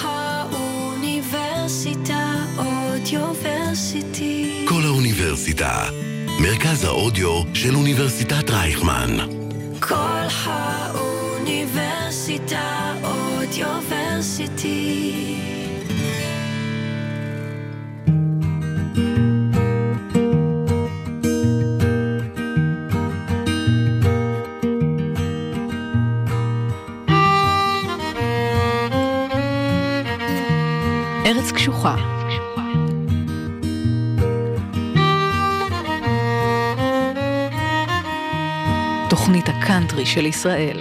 האוניברסיטה אודיוורסיטי. כל האוניברסיטה, מרכז האודיו של אוניברסיטת רייכמן. כל האוניברסיטה אודיוורסיטי. ההיסטורי של ישראל.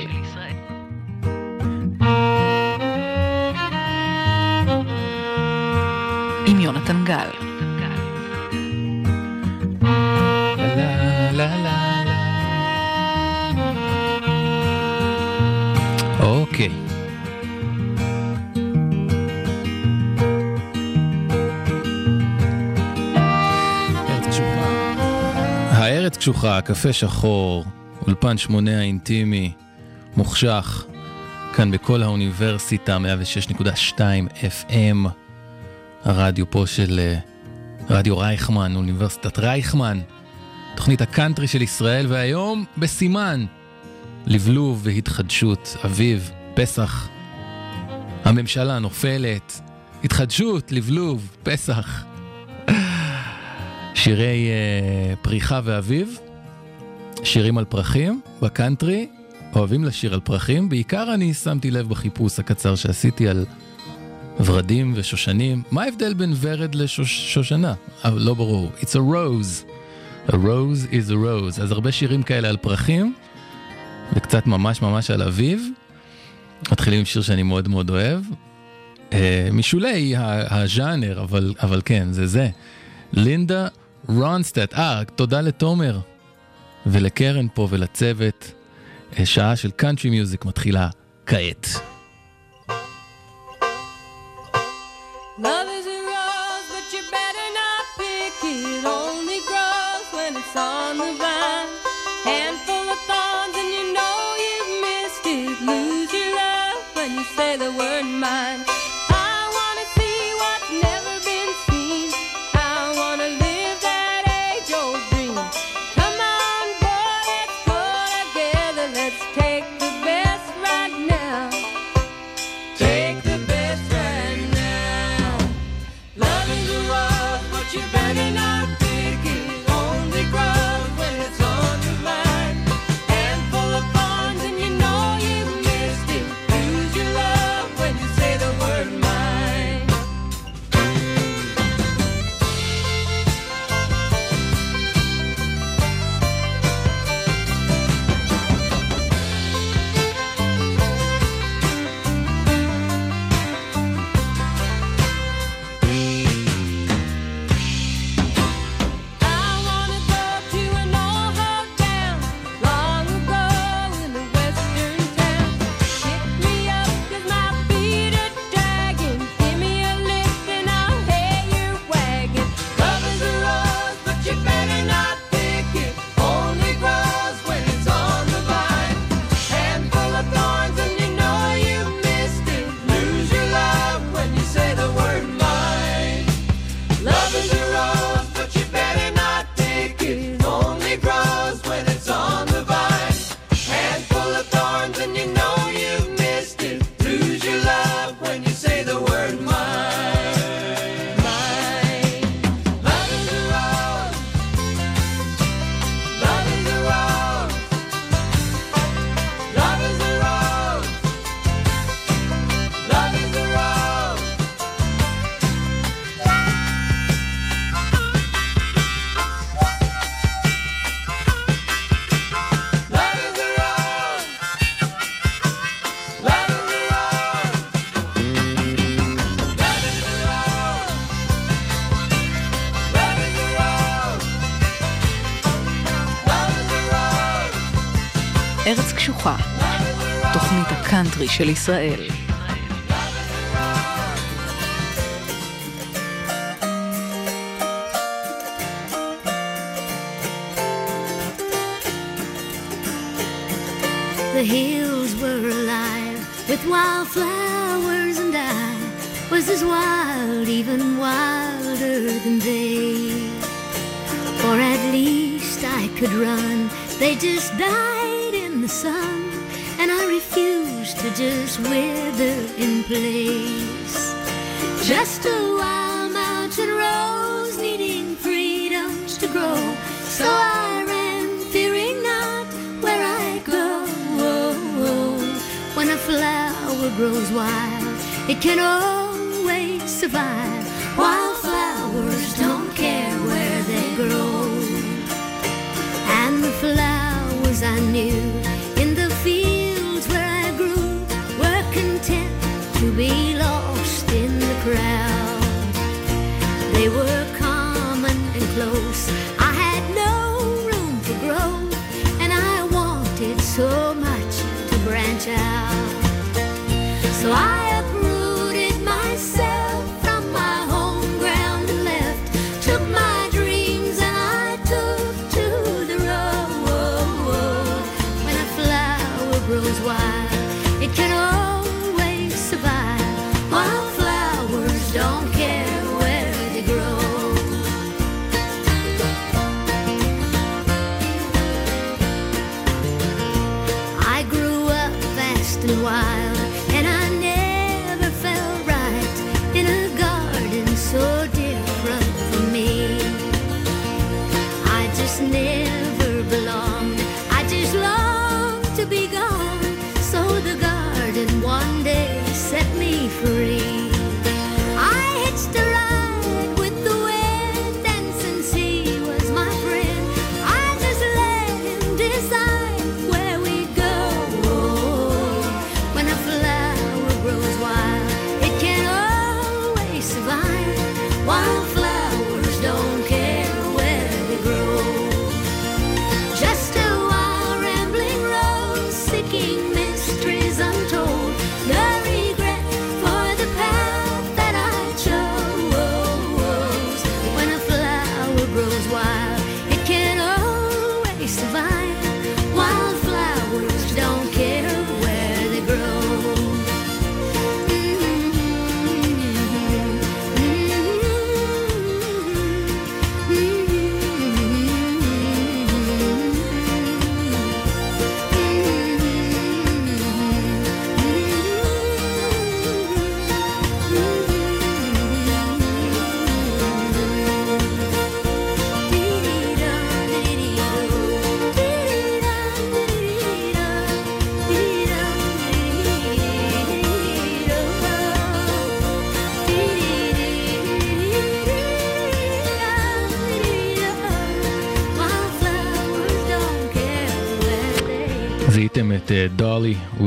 עם יונתן גל. אוקיי. הארץ קשוחה, קפה שחור, אולפן שמונה האינטימי, מוחשך, כאן בכל האוניברסיטה, 106.2 FM, הרדיו פה של אה, רדיו רייכמן, אוניברסיטת רייכמן, תוכנית הקאנטרי של ישראל, והיום בסימן, לבלוב והתחדשות, אביב, פסח, הממשלה נופלת, התחדשות, לבלוב, פסח. שירי uh, פריחה ואביב, שירים על פרחים, בקאנטרי, אוהבים לשיר על פרחים, בעיקר אני שמתי לב בחיפוש הקצר שעשיתי על ורדים ושושנים. מה ההבדל בין ורד לשושנה? אה, לא ברור. It's a rose. A rose is a rose. אז הרבה שירים כאלה על פרחים, וקצת ממש ממש על אביב. מתחילים עם שיר שאני מאוד מאוד אוהב. Uh, משולי הז'אנר, אבל, אבל כן, זה זה. לינדה רונסטט, אה, תודה לתומר ולקרן פה ולצוות. אה, שעה של קאנטרי מיוזיק מתחילה כעת. הקאנטרי של ישראל. The hills were alive with wildflowers, and I was as wild, even wilder than they. Or at least I could run. They just died in the sun, just wither in place. Just a wild mountain rose needing freedoms to grow. So I ran, fearing not where I go. When a flower grows wild, it can always survive. Wildflowers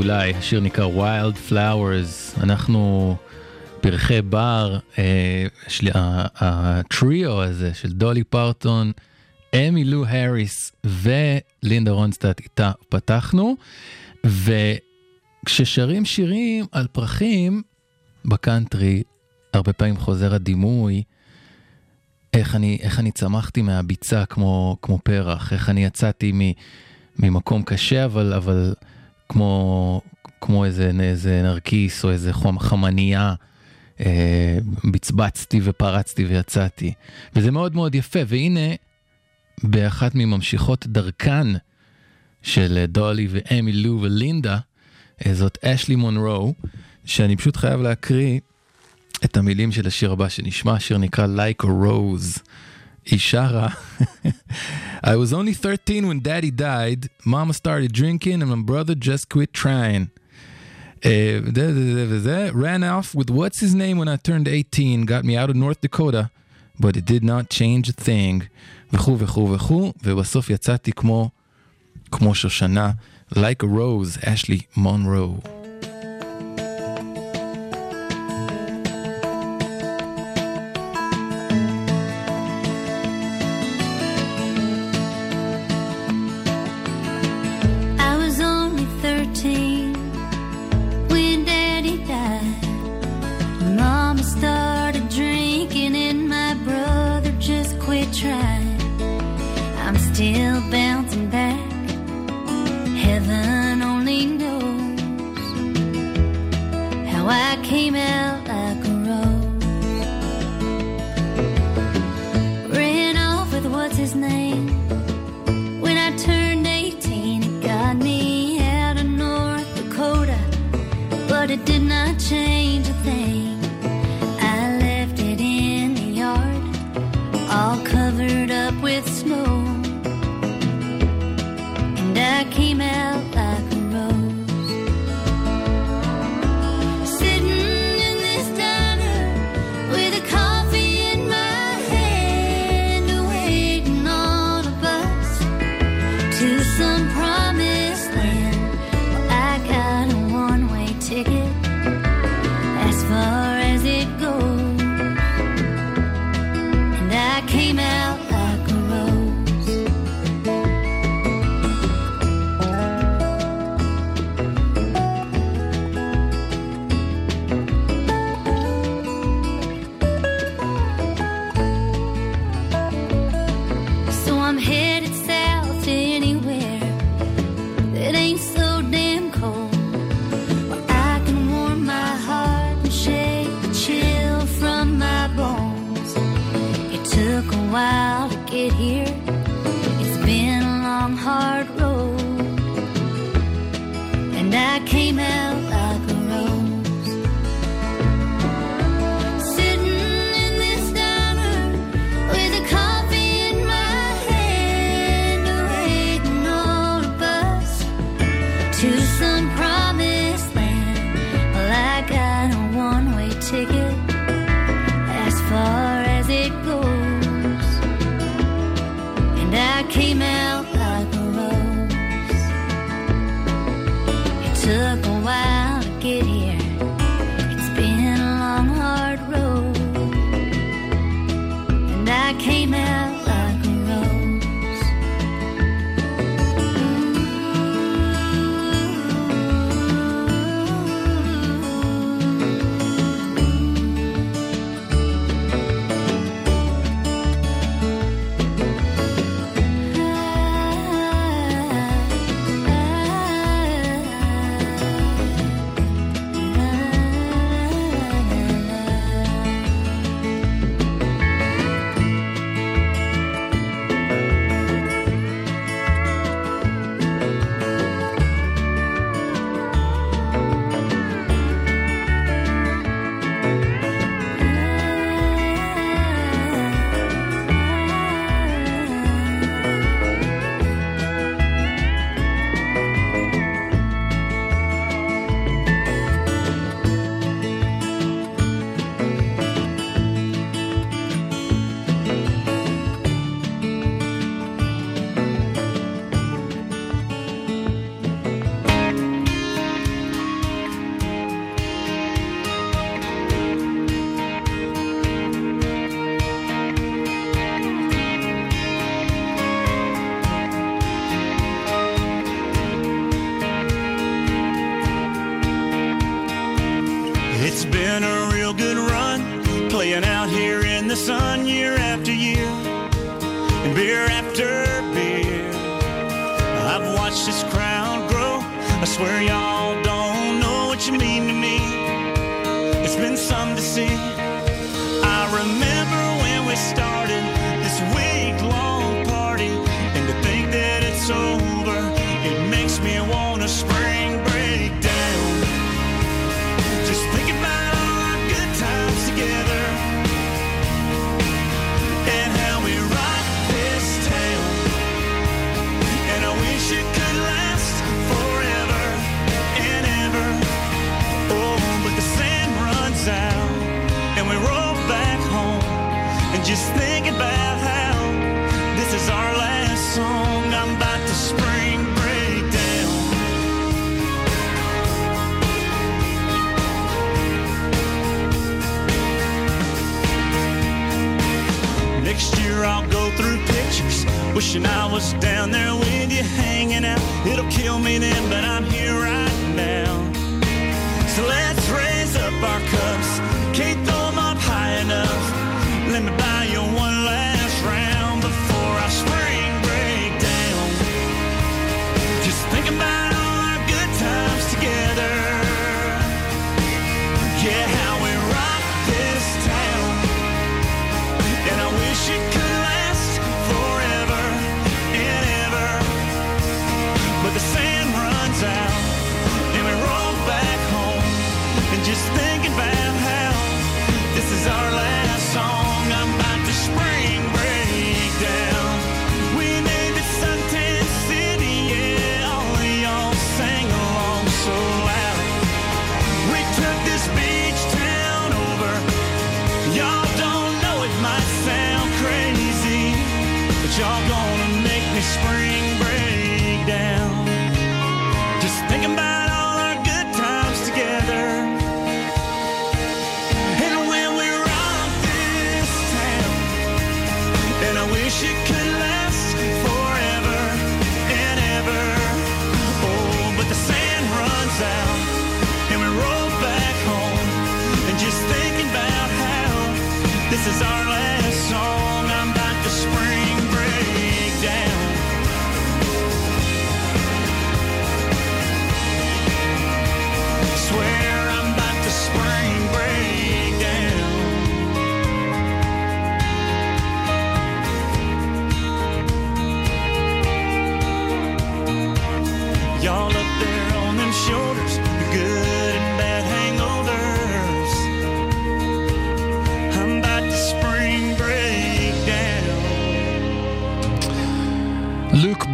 אולי, השיר נקרא Wild Flowers. אנחנו פרחי בר, אה, הטריו הזה של דולי פרטון, אמי לו האריס ולינדה רונסטאט איתה פתחנו, וכששרים שירים על פרחים בקאנטרי, הרבה פעמים חוזר הדימוי. איך אני, איך אני צמחתי מהביצה כמו, כמו פרח, איך אני יצאתי מ, ממקום קשה, אבל, אבל כמו, כמו איזה, איזה נרקיס או איזה חום, חמנייה, אה, בצבצתי ופרצתי ויצאתי. וזה מאוד מאוד יפה, והנה, באחת מממשיכות דרכן של דולי ואמי לו ולינדה, אה, זאת אשלי מונרו, שאני פשוט חייב להקריא את המילים של השיר הבא שנשמע, השיר נקרא Like a Rose. היא שרה, I was only 13 when daddy died, mama started drinking and my brother just quit trying. Uh, זה, זה, זה וזה, ran off with what's his name when I turned 18, got me out of North Dakota, but it did not change a thing, וכו' וכו' וכו', ובסוף יצאתי כמו, כמו שושנה, like a rose, אשלי מונרו. while to get here. It's been a long, hard road, and I came out.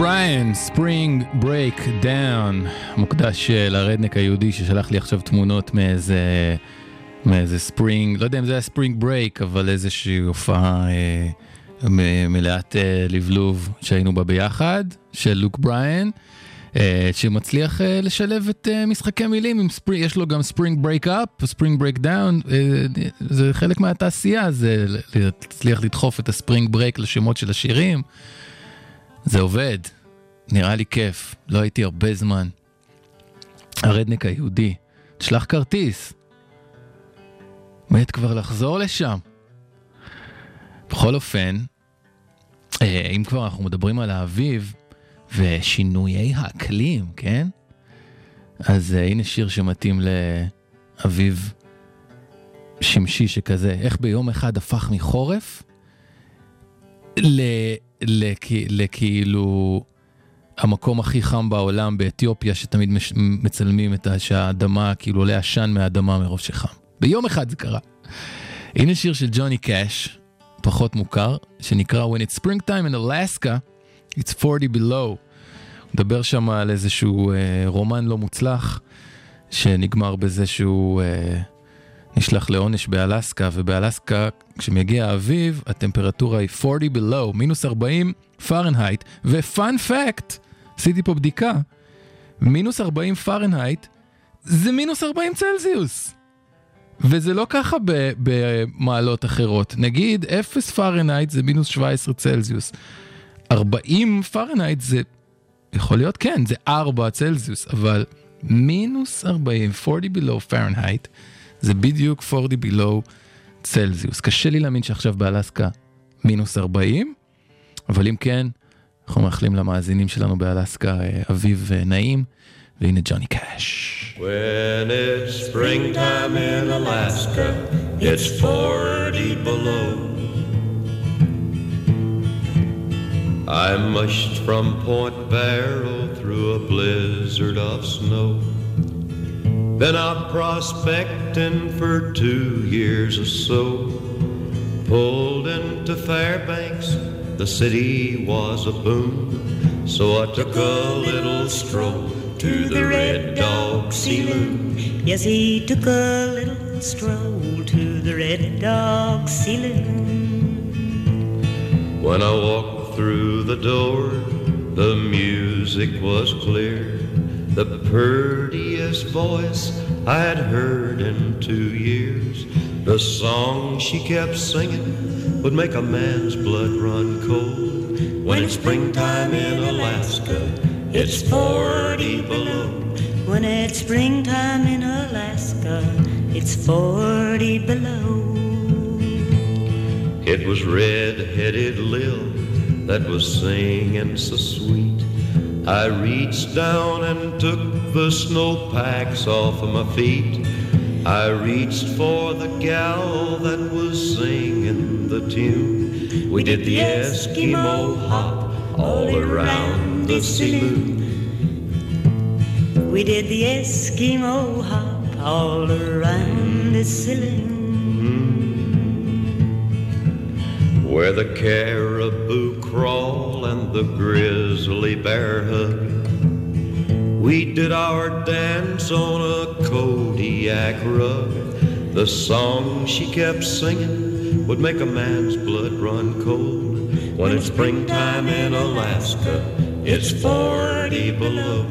בריין, ספרינג ברייק דאון, מוקדש אה, לרדנק היהודי ששלח לי עכשיו תמונות מאיזה, מאיזה ספרינג, לא יודע אם זה היה ספרינג ברייק, אבל איזושהי הופעה אה, מ- מלאת אה, לבלוב שהיינו בה ביחד, של לוק בריין. אה, שמצליח אה, לשלב את אה, משחקי מילים, עם ספרינג, יש לו גם ספרינג ברייק אפ, ספרינג ברייק דאון, זה חלק מהתעשייה, זה להצליח לדחוף את הספרינג ברייק לשמות של השירים. זה עובד, נראה לי כיף, לא הייתי הרבה זמן. הרדנק היהודי, תשלח כרטיס. מת כבר לחזור לשם. בכל אופן, אה, אם כבר אנחנו מדברים על האביב ושינויי האקלים, כן? אז אה, הנה שיר שמתאים לאביב שמשי שכזה, איך ביום אחד הפך מחורף ל... לכ- לכאילו המקום הכי חם בעולם באתיופיה שתמיד מש- מצלמים את ה- שהאדמה כאילו עולה עשן מהאדמה מרוב שחם. ביום אחד זה קרה. הנה שיר של ג'וני קאש, פחות מוכר, שנקרא When it's springtime in Alaska, it's 40 below. מדבר שם על איזשהו אה, רומן לא מוצלח, שנגמר בזה שהוא אה, נשלח לעונש באלסקה, ובאלסקה, כשמגיע האביב, הטמפרטורה היא 40 below, מינוס 40 פארנהייט, ופאנ פקט, עשיתי פה בדיקה, מינוס 40 פארנהייט זה מינוס 40 צלזיוס. וזה לא ככה במעלות אחרות. נגיד 0 פארנהייט זה מינוס 17 צלזיוס. 40 פארנהייט זה, יכול להיות כן, זה 4 צלזיוס, אבל מינוס 40, 40 below פארנהייט, זה בדיוק 40 below צלזיוס. קשה לי להאמין שעכשיו באלסקה מינוס 40, אבל אם כן, אנחנו מאחלים למאזינים שלנו באלסקה אה, אביב אה, נעים, והנה ג'וני קאש. When it's springtime in Alaska, it's 40 below. I mushed from Point Barrow through a blizzard of snow. Been out prospecting for two years or so. Pulled into Fairbanks, the city was a boom. So I took a little stroll to the Red Dog Saloon. Yes, he took a little stroll to the Red Dog Saloon. When I walked through the door, the music was clear. The prettiest voice I had heard in two years. The song she kept singing would make a man's blood run cold. When it's springtime in Alaska, it's 40 below. When it's springtime in Alaska, it's 40 below. It was red-headed Lil that was singing so sweet. I reached down and took the snowpacks off of my feet. I reached for the gal that was singing the tune. We did the Eskimo hop all around the saloon. We did the Eskimo hop all around the silly. Where the caribou crawl and the grizzly bear hug. We did our dance on a Kodiak rug. The song she kept singing would make a man's blood run cold. When it's springtime in Alaska, it's 40 below.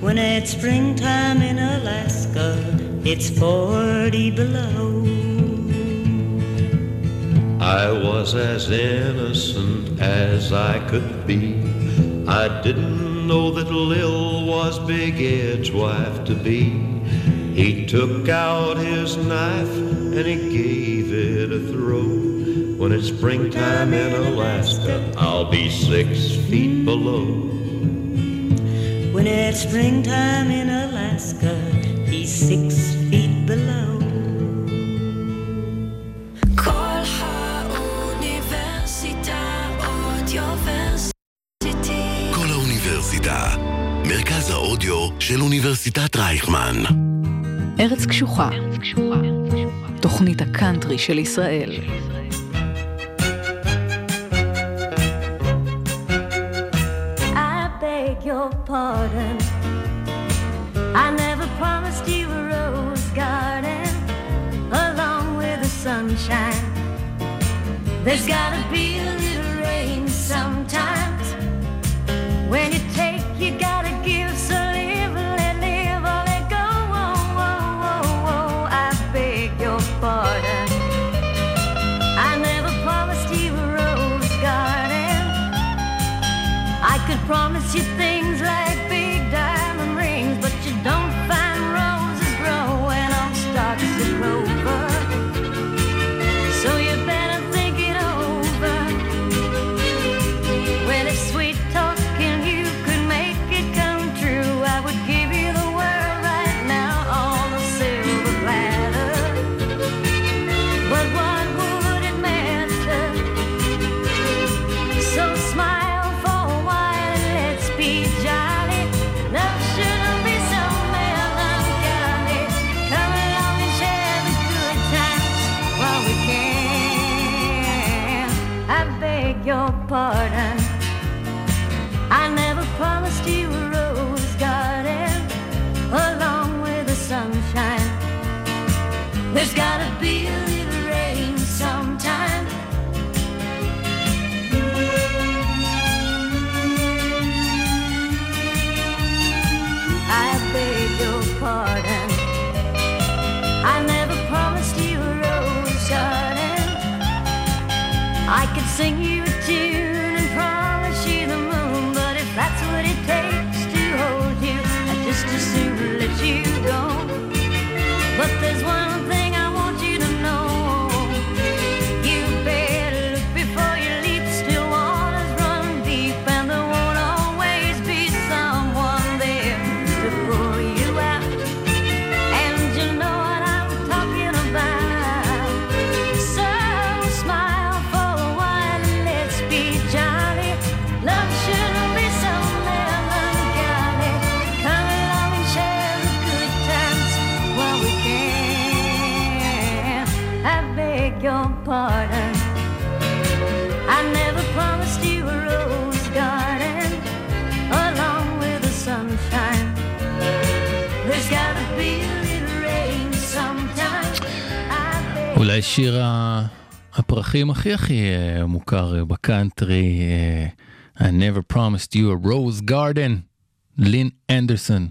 When it's springtime in Alaska, it's 40 below. I was as innocent as I could be. I didn't know that Lil was Big Ed's wife to be. He took out his knife and he gave it a throw. When it's springtime in Alaska, I'll be six feet below. When it's springtime in Alaska, he's six של אוניברסיטת רייכמן. ארץ קשוחה. תוכנית הקאנטרי של ישראל. I beg your pardon. I never promised you a rose garden along with the sunshine. There's gotta be a הפרחים הכי הכי אה, מוכר אה, בקאנטרי, אה, I never promised you a rose garden, לין אנדרסון.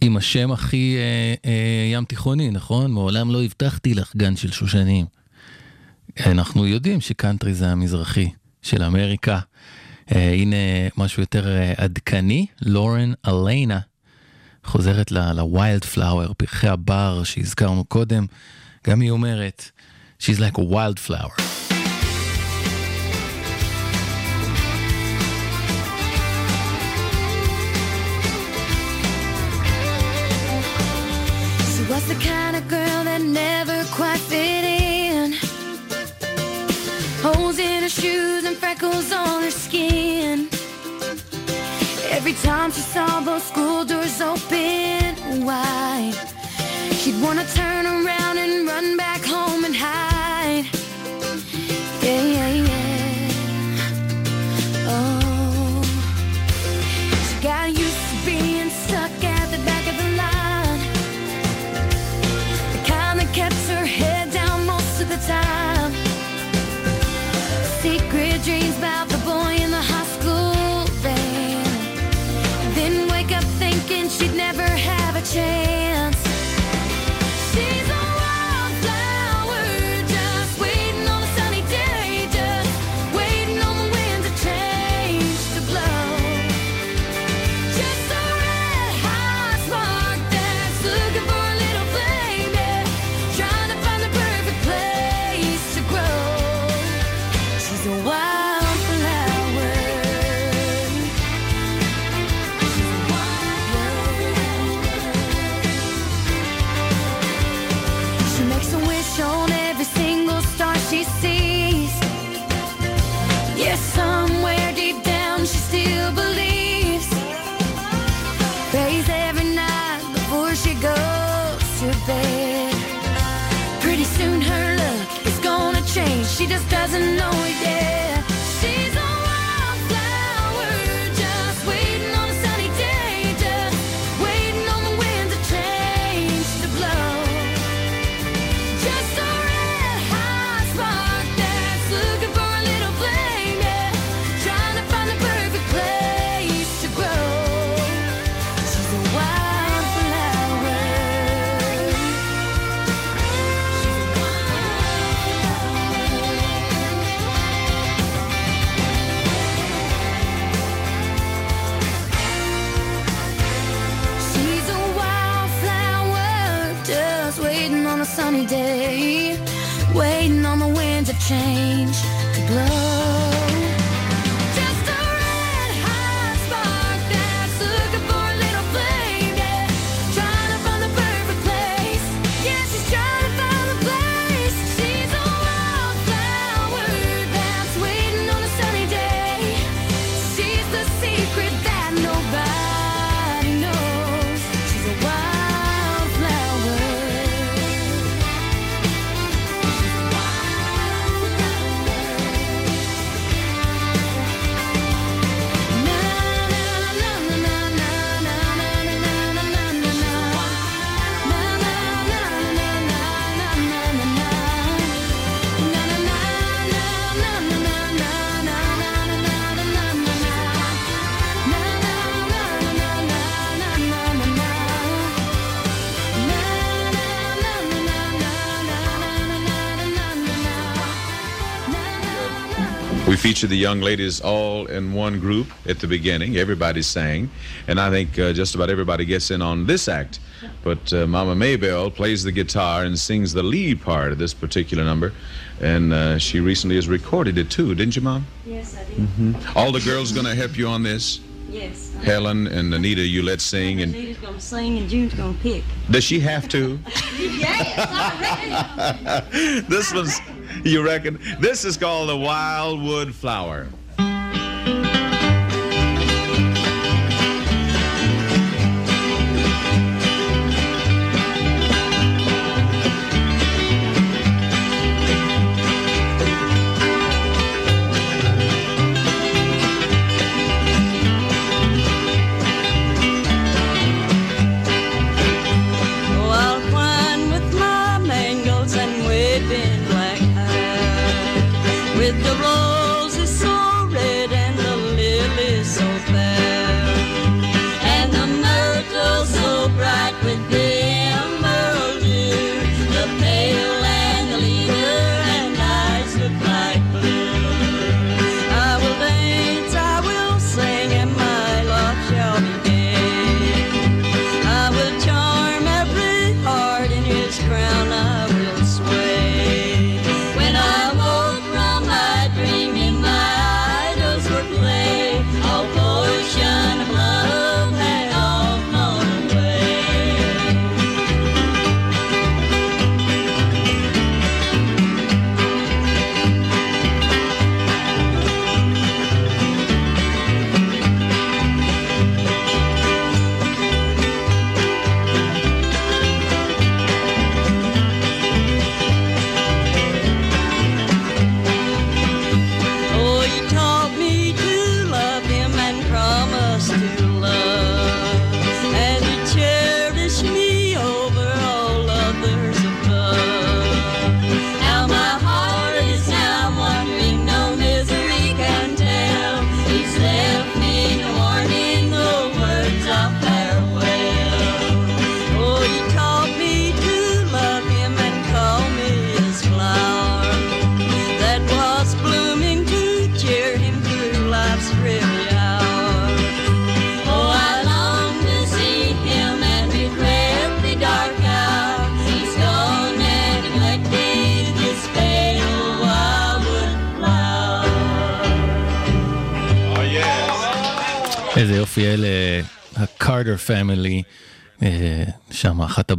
עם השם הכי אה, אה, ים תיכוני, נכון? מעולם לא הבטחתי לך גן של שושנים. אנחנו יודעים שקאנטרי זה המזרחי של אמריקה. אה, הנה משהו יותר אה, עדכני, לורן אליינה חוזרת לווילד פלאואר, פרחי הבר שהזכרנו קודם, גם היא אומרת, She's like a wildflower. She was the kind of girl that never quite fit in. Holes in her shoes and freckles on her skin. Every time she saw both school doors open wide, wanna turn around and run back home and hide. Yeah, yeah, yeah. Oh, she got used to being stuck at the back of the line. The kind that kept her head down most of the time. Secret dreams about the boy in the high school band. Then wake up thinking she'd never have a chance. Makes a wish on every We featured the young ladies all in one group at the beginning. Everybody sang, and I think uh, just about everybody gets in on this act. But uh, Mama Maybelle plays the guitar and sings the lead part of this particular number, and uh, she recently has recorded it too, didn't you, Mom? Yes, I did. hmm All the girls gonna help you on this. Yes. Helen and Anita, you let sing, and Anita's gonna sing and June's gonna pick. does she have to? Yes, this one's, you reckon? This is called the Wildwood Flower.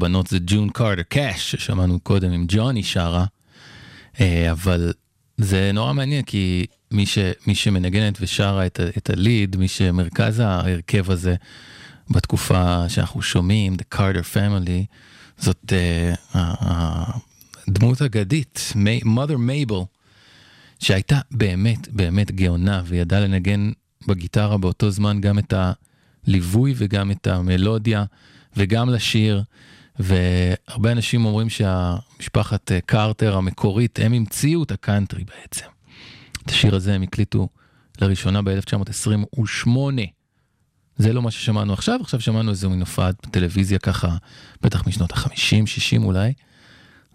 הבנות זה ג'ון קארטר, קאש, ששמענו קודם עם ג'וני שרה, אה, אבל זה נורא מעניין כי מי, ש, מי שמנגנת ושרה את, את הליד, מי שמרכז ההרכב הזה בתקופה שאנחנו שומעים, The Carter Family, זאת אה, ה- ה- הדמות אגדית, מי- mother מייבל. שהייתה באמת באמת גאונה וידעה לנגן בגיטרה באותו זמן גם את הליווי וגם את המלודיה וגם לשיר. והרבה אנשים אומרים שהמשפחת אה, קרטר המקורית, הם המציאו את הקאנטרי בעצם. את השיר הזה הם הקליטו לראשונה ב-1928. זה לא מה ששמענו עכשיו, עכשיו שמענו איזה מין הופעת טלוויזיה ככה, בטח משנות ה-50, 60 אולי.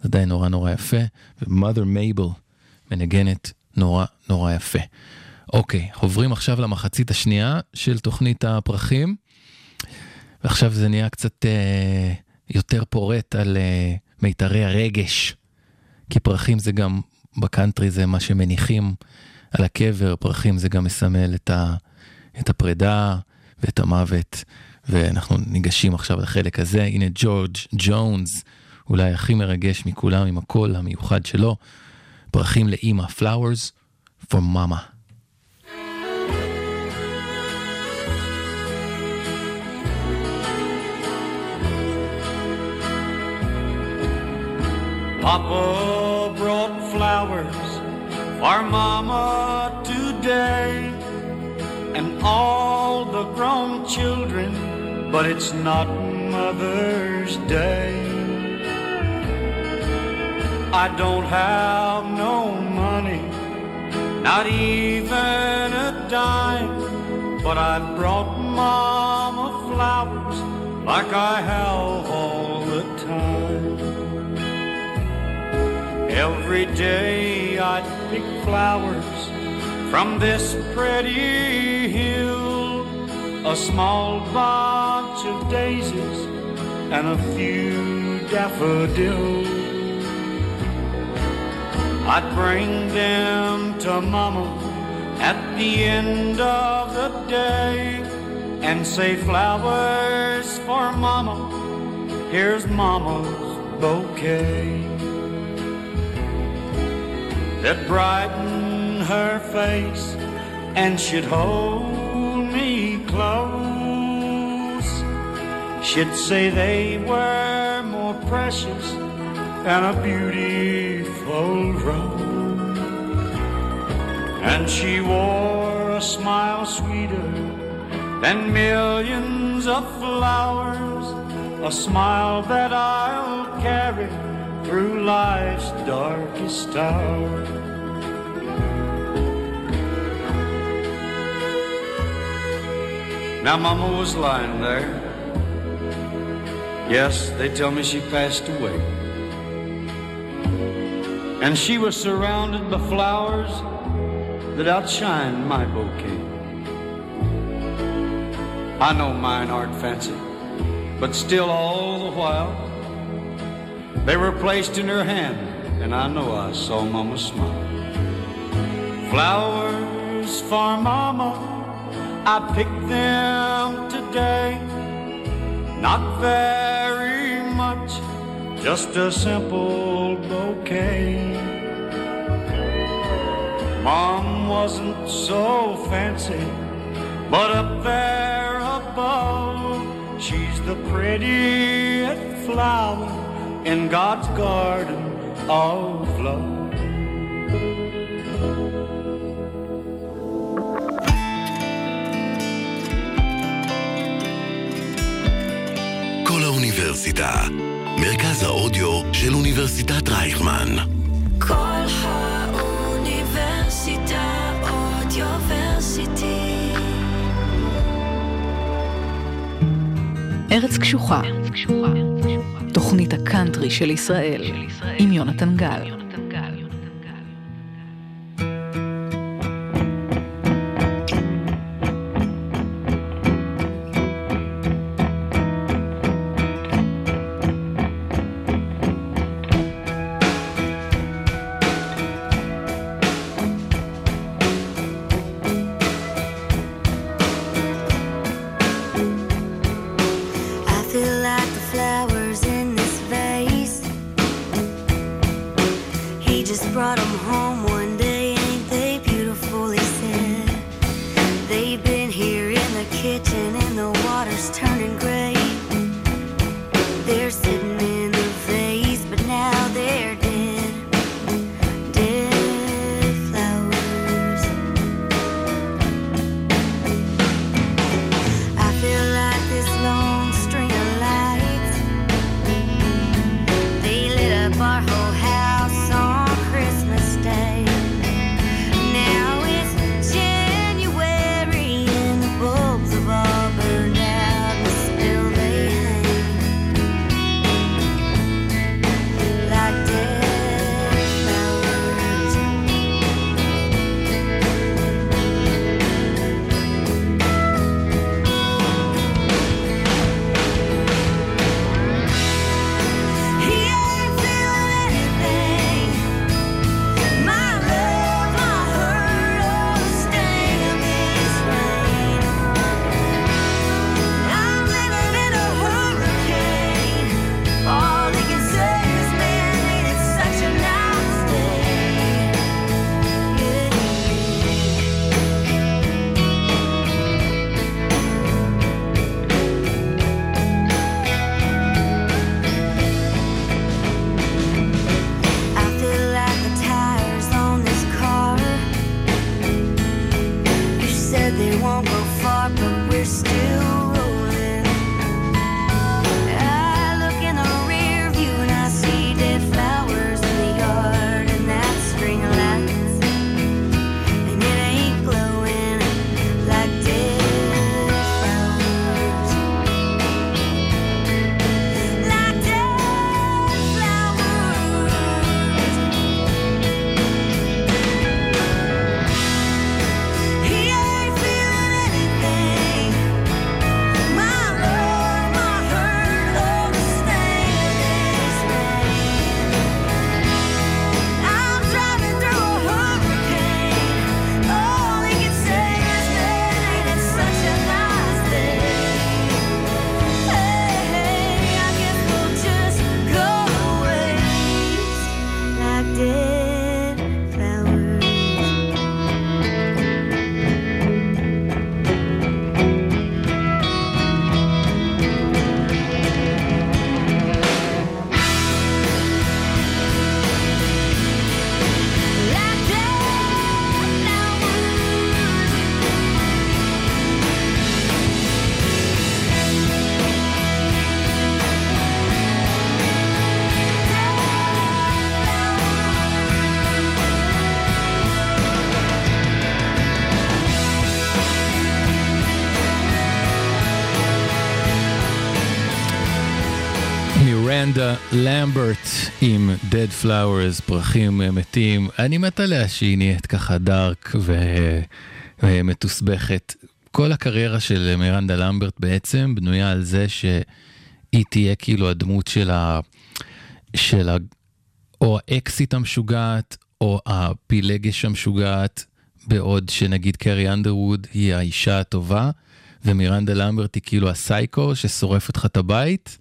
זה עדיין נורא נורא יפה. ו-mother מייבל מנגנת נורא נורא יפה. אוקיי, עוברים עכשיו למחצית השנייה של תוכנית הפרחים, ועכשיו זה נהיה קצת אה, יותר פורט על אה, מיתרי הרגש, כי פרחים זה גם, בקאנטרי זה מה שמניחים על הקבר, פרחים זה גם מסמל את, ה, את הפרידה ואת המוות, ואנחנו ניגשים עכשיו לחלק הזה. הנה ג'ורג' ג'ונס, אולי הכי מרגש מכולם עם הקול המיוחד שלו. פרחים לאימא, flowers for mama. Papa brought flowers for Mama today and all the grown children, but it's not Mother's Day. I don't have no money, not even a dime, but I brought Mama flowers like I have all the time. Every day I'd pick flowers from this pretty hill, a small bunch of daisies and a few daffodils. I'd bring them to Mama at the end of the day and say, Flowers for Mama, here's Mama's bouquet. That brighten her face and she'd hold me close. She'd say they were more precious than a beautiful rose. And she wore a smile sweeter than millions of flowers, a smile that I'll carry through life's darkest hour. Now, Mama was lying there. Yes, they tell me she passed away. And she was surrounded by flowers that outshine my bouquet. I know mine aren't fancy, but still, all the while, they were placed in her hand, and I know I saw Mama smile. Flowers for Mama, I picked them today. Not very much, just a simple bouquet. Mom wasn't so fancy, but up there above, she's the prettiest flower in God's garden of love. כל האוניברסיטה, מרכז האודיו של אוניברסיטת רייכמן. כל האוניברסיטה אודיוורסיטי. ארץ קשוחה, תוכנית הקאנטרי של ישראל, עם יונתן גל. למברט עם Dead Flowers, פרחים אה, מתים. אני מת עליה שהיא נהיית ככה דארק ומתוסבכת. כל הקריירה של מירנדה למברט בעצם בנויה על זה שהיא תהיה כאילו הדמות של ה... של ה... או האקסיט המשוגעת, או הפילגש המשוגעת, בעוד שנגיד קרי אנדרווד היא האישה הטובה, ומירנדה למברט היא כאילו הסייקו ששורף אותך את הבית.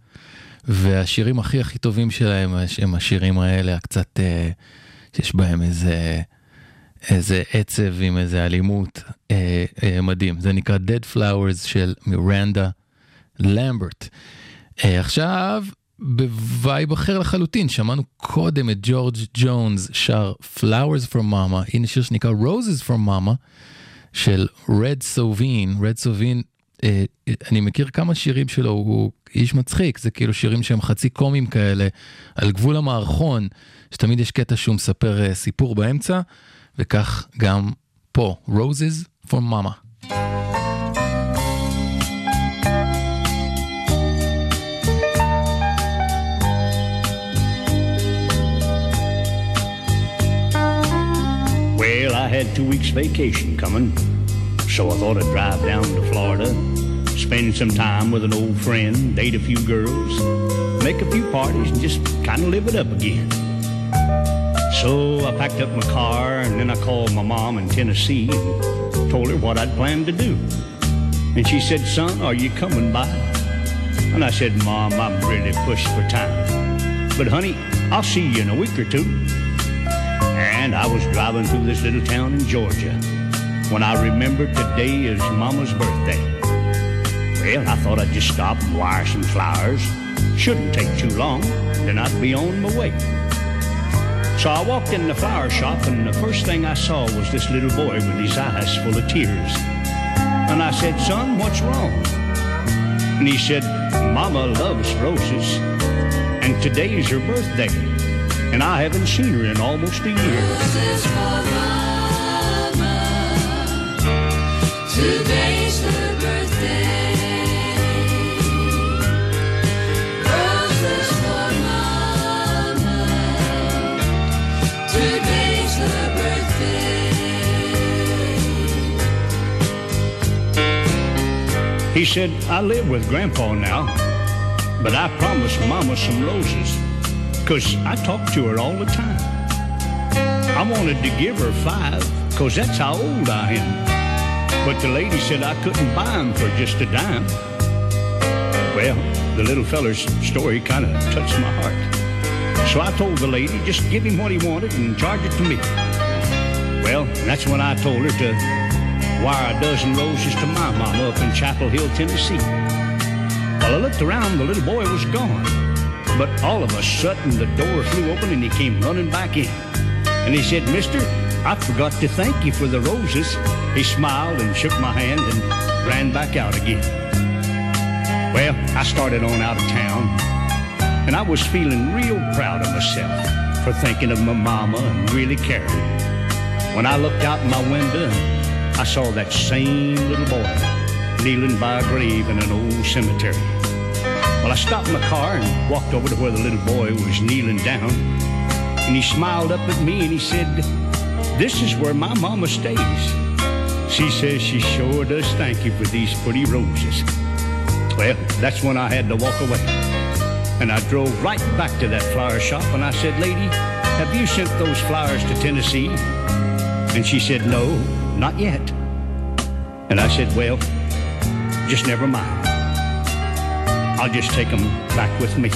והשירים הכי הכי טובים שלהם הם השירים האלה, הקצת, אה, שיש בהם איזה, איזה עצב עם איזה אלימות אה, אה, מדהים. זה נקרא Dead Flowers של מירנדה למברט. אה, עכשיו, בווייב אחר לחלוטין, שמענו קודם את ג'ורג' ג'ונס שר Flowers from Mama, הנה שיר שנקרא Roses from Mama של רד סובין, רד סובין, אני מכיר כמה שירים שלו, הוא איש מצחיק, זה כאילו שירים שהם חצי קומיים כאלה, על גבול המערכון, שתמיד יש קטע שהוא מספר אה, סיפור באמצע, וכך גם פה, Roses from Mama. Well, I had two weeks vacation coming, so I thought I'd drive down to Florida, spend some time with an old friend, date a few girls, make a few parties, and just kind of live it up again. So I packed up my car and then I called my mom in Tennessee and told her what I'd planned to do. And she said, Son, are you coming by? And I said, Mom, I'm really pushed for time. But honey, I'll see you in a week or two. And I was driving through this little town in Georgia when I remembered today is Mama's birthday. Well, I thought I'd just stop and wire some flowers. Shouldn't take too long, then I'd be on my way. So I walked in the flower shop, and the first thing I saw was this little boy with his eyes full of tears. And I said, Son, what's wrong? And he said, Mama loves roses, and today's her birthday, and I haven't seen her in almost a year. Today's her birthday. He said, I live with Grandpa now, but I promised Mama some roses, 'cause I talk to her all the time. I wanted to give her five, 'cause that's how old I am. But the lady said I couldn't buy 'em for just a dime. Well, the little feller's story kind of touched my heart. So I told the lady, just give him what he wanted and charge it to me. Well, that's when I told her to wire a dozen roses to my mama up in Chapel Hill, Tennessee. Well, I looked around, the little boy was gone. But all of a sudden, the door flew open and he came running back in. And he said, Mister, I forgot to thank you for the roses. He smiled and shook my hand and ran back out again. Well, I started on out of town, and I was feeling real proud of myself for thinking of my mama and really caring. When I looked out my window, I saw that same little boy kneeling by a grave in an old cemetery. Well, I stopped in my car and walked over to where the little boy was kneeling down, and he smiled up at me and he said, This is where my mama stays. She says she sure does thank you for these pretty roses. Well, that's when I had to walk away. And I drove right back to that flower shop and I said, Lady, have you sent those flowers to Tennessee? And she said, No, not yet. And I said, Well, just never mind. I'll just take them back with me.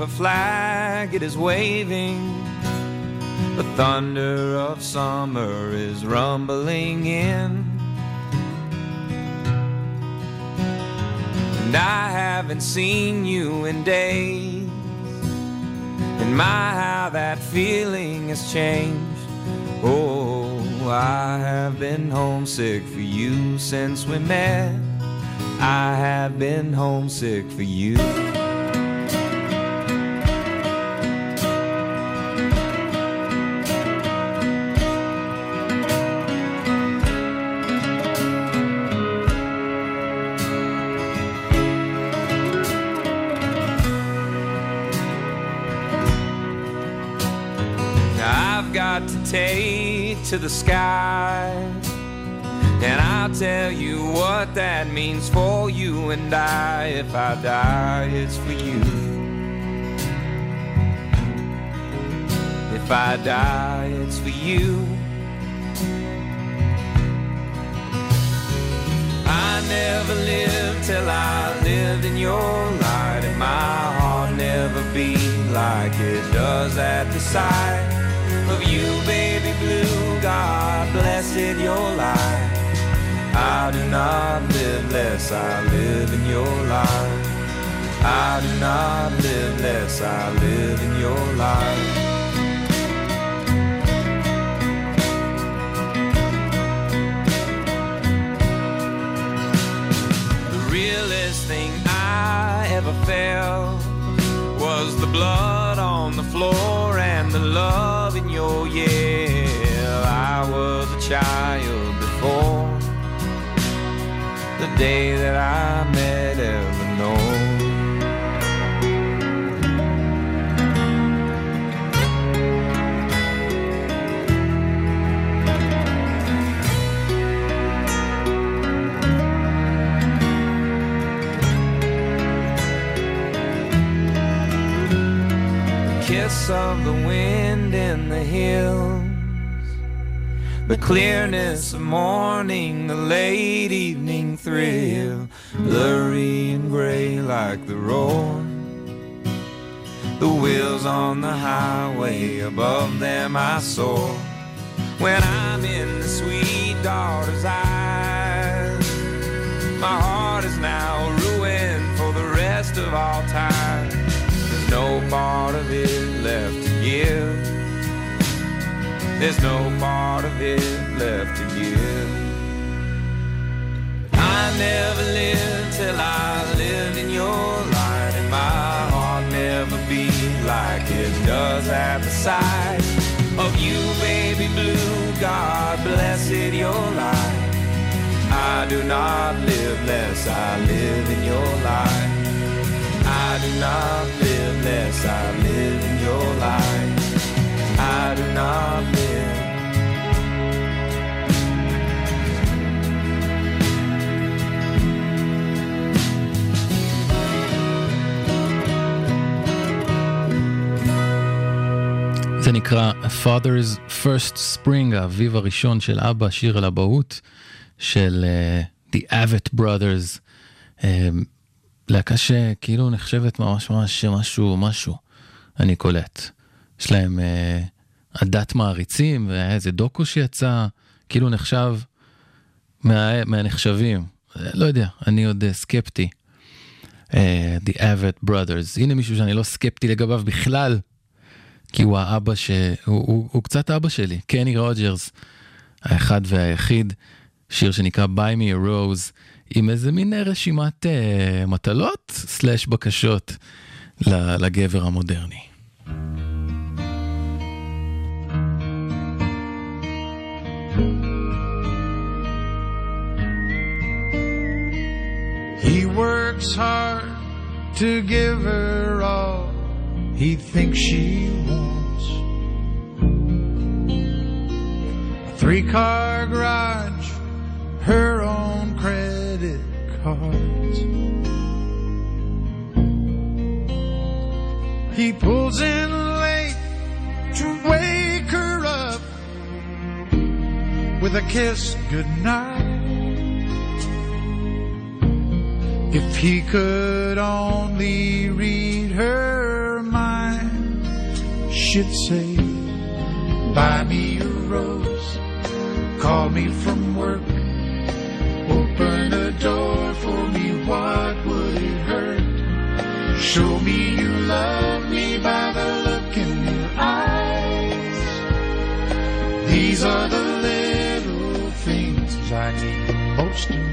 A flag, it is waving. The thunder of summer is rumbling in. And I haven't seen you in days. And my, how that feeling has changed. Oh, I have been homesick for you since we met. I have been homesick for you. To the sky. And I'll tell you what that means for you and I. If I die, it's for you. If I die, it's for you. I never lived till I lived in your light, and my heart never beat like it does at the sight of you, baby. God blessed your life. I do not live less, I live in your life. I do not live less, I live in your life. The realest thing I ever felt was the blood on the floor and the love in your yell. Child before the day that I met Eleanor. kiss of the wind in the hills, the clearness of morning, the late evening thrill, blurry and gray like the roar. The wheels on the highway, above them I soar. When I'm in the sweet daughter's eyes, my heart is now ruined for the rest of all time. There's no part of it left to give. There's no part of it left to give. I never lived till I lived in your light, and my heart never beat like it does at the sight of you, baby blue. God blessed your life. I do not live less, I live in your life. I do not live less, I live in your life. Do not live. זה נקרא Father's First Spring, האביב הראשון של אבא, שיר על אבהות של uh, The Avett Brothers. Uh, להקה שכאילו נחשבת ממש ממש משהו משהו, אני קולט. יש להם uh, עדת מעריצים, והיה איזה דוקו שיצא, כאילו נחשב מה, מהנחשבים. לא יודע, אני עוד uh, סקפטי. Uh, The Avett Brothers. הנה מישהו שאני לא סקפטי לגביו בכלל. כי הוא האבא ש... הוא, הוא, הוא קצת אבא שלי, קני רוג'רס, האחד והיחיד, שיר שנקרא Buy Me a Rose, עם איזה מין רשימת uh, מטלות סלאש בקשות לגבר המודרני. He works hard to give her all he thinks she wants. A three car garage, her own credit cards. He pulls in late to wake her up with a kiss goodnight. If he could only read her mind, she'd say, Buy me a rose, call me from work, open a door for me, what would it hurt? Show me you love me by the look in your eyes. These are the little things I need the most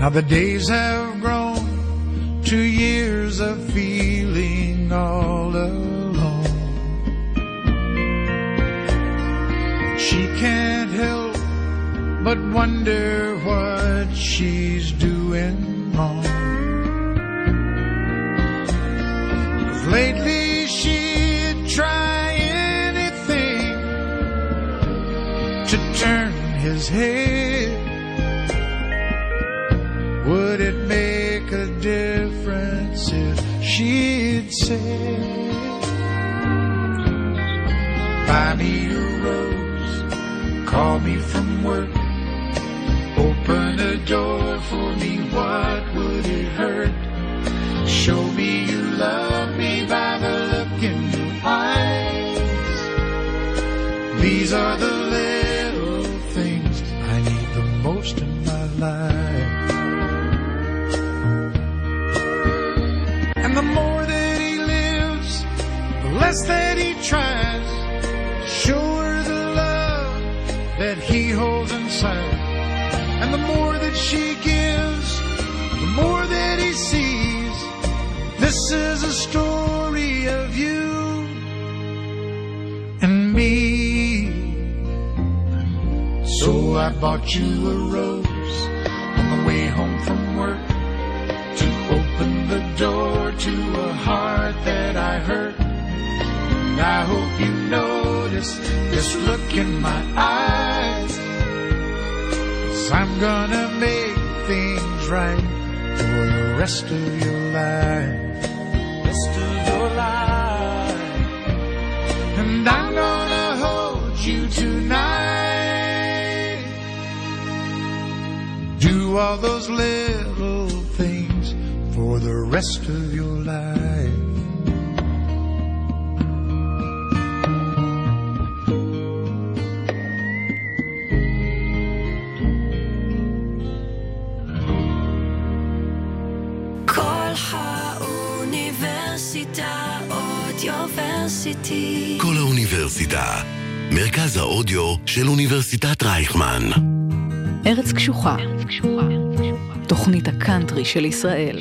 Now the days have grown to years of feeling all alone. She can't help but wonder what she's doing wrong. 'Cause lately she'd try anything to turn his head. If she'd say, Buy me a rose, call me from work, open a door for me, what would it hurt? Show me you love me by the look in your eyes. These are the less that he tries. Show her the love that he holds inside. And the more that she gives, the more that he sees. This is a story of you and me. So I bought you a rose on the way home from work to open the door to a heart that I hurt. I hope you notice this look in my eyes. Cause I'm gonna make things right for the rest of your life. Rest of your life. And I'm gonna hold you tonight. Do all those little things for the rest of your life. האוניברסיטי. כל האוניברסיטה, מרכז האודיו של אוניברסיטת רייכמן. ארץ קשוחה, תוכנית הקאנטרי של ישראל.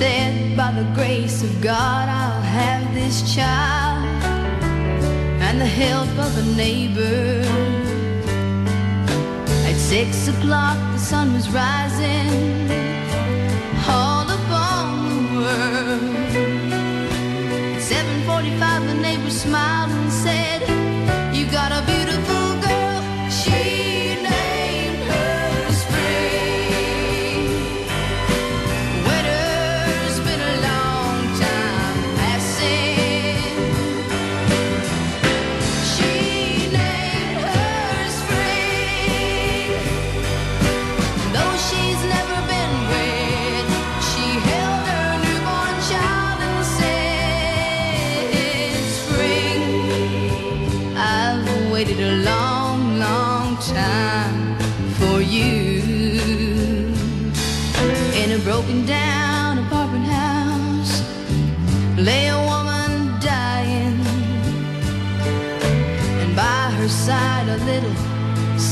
said, By the grace of God, I'll have this child. The help of a neighbor. At six o'clock, the sun was rising all upon the world. At 7:45, the neighbor smiled and said, "You got a beautiful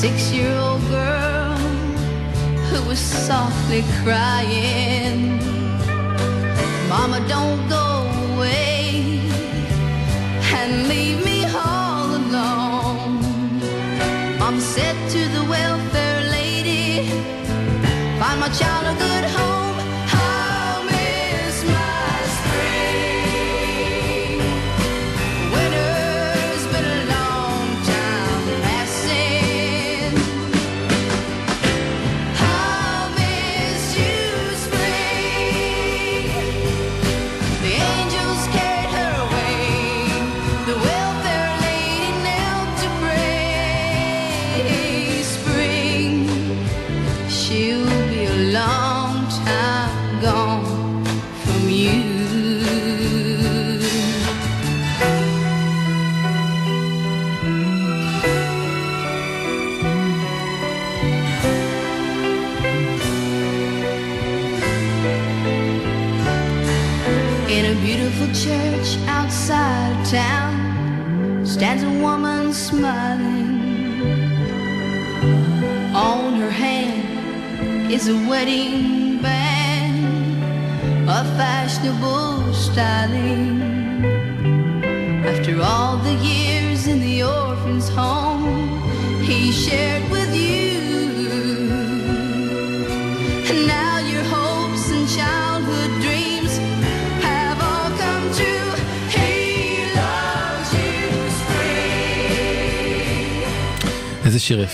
six-year-old girl who was softly crying. Mama, don't go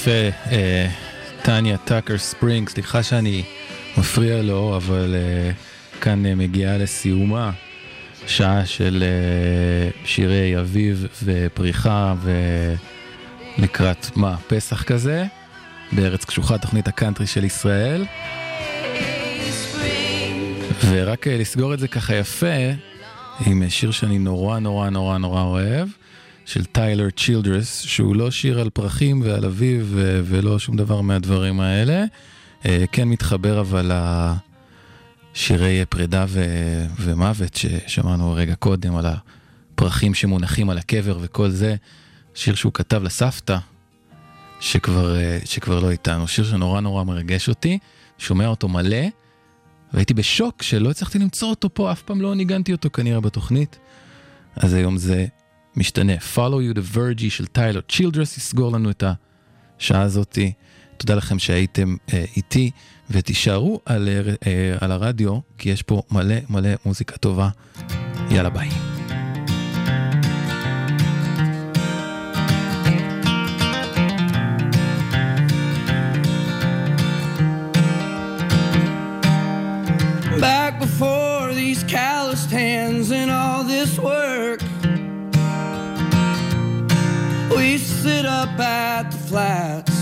יפה, אה, טניה טאקר ספרינג, סליחה שאני מפריע לו, אבל אה, כאן אה, מגיעה לסיומה. שעה של אה, שירי אביב ופריחה ולקראת מה, פסח כזה, בארץ קשוחה, תוכנית הקאנטרי של ישראל. ורק אה, לסגור את זה ככה יפה, עם אה, שיר שאני נורא נורא נורא נורא אוהב, של טיילר צ'ילדרס, שהוא לא שיר על פרחים ועל אביב ו- ולא שום דבר מהדברים האלה. אה, כן מתחבר אבל לשירי פרידה ו- ומוות ששמענו רגע קודם, על הפרחים שמונחים על הקבר וכל זה. שיר שהוא כתב לסבתא, שכבר, אה, שכבר לא איתנו. שיר שנורא נורא מרגש אותי, שומע אותו מלא. והייתי בשוק שלא הצלחתי למצוא אותו פה, אף פעם לא ניגנתי אותו כנראה בתוכנית. אז היום זה משתנה. Follow you the Virgie של טיילר צ'ילדרס יסגור לנו את השעה הזאתי. תודה לכם שהייתם אה, איתי, ותישארו על, אה, על הרדיו, כי יש פה מלא מלא מוזיקה טובה. יאללה ביי. Back before these calloused hands and all this work, up at the flats,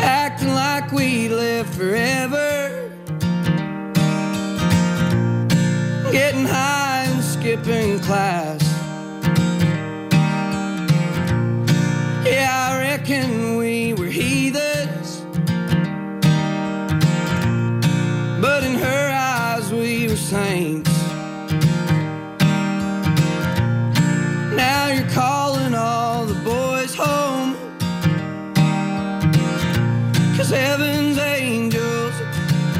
acting like we live forever, getting high and skipping class. Yeah, I reckon we were heathens. But in her eyes, we were saints. Heaven's angels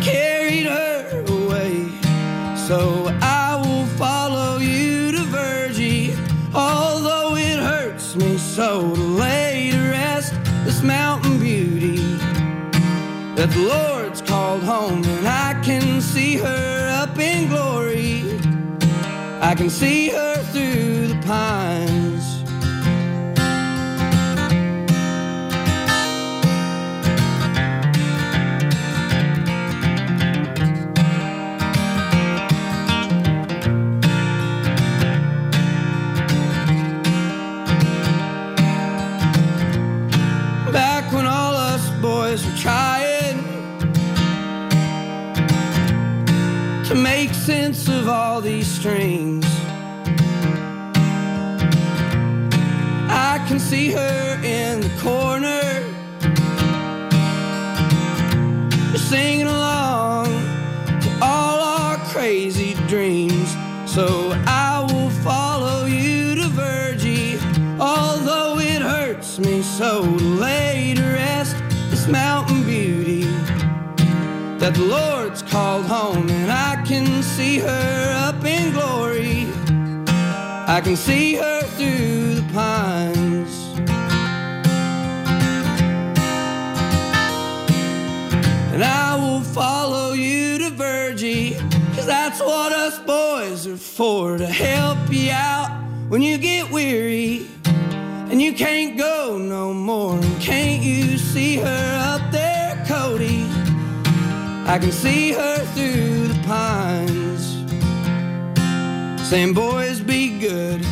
carried her away. So I will follow you to Virgie, although it hurts me so to lay to rest this mountain beauty that the Lord's called home, and I can see her up in glory. I can see her through the pines. All these strings. I can see her in the corner, singing along to all our crazy dreams. So I will follow you to Virgie, although it hurts me so to lay to rest this mountain beauty that the Lord's called home, and I can see her can see her through the pines. And I will follow you to Virgie, cause that's what us boys are for to help you out when you get weary and you can't go no more. And can't you see her up there, Cody? I can see her through the pines. Saying, boys, be good.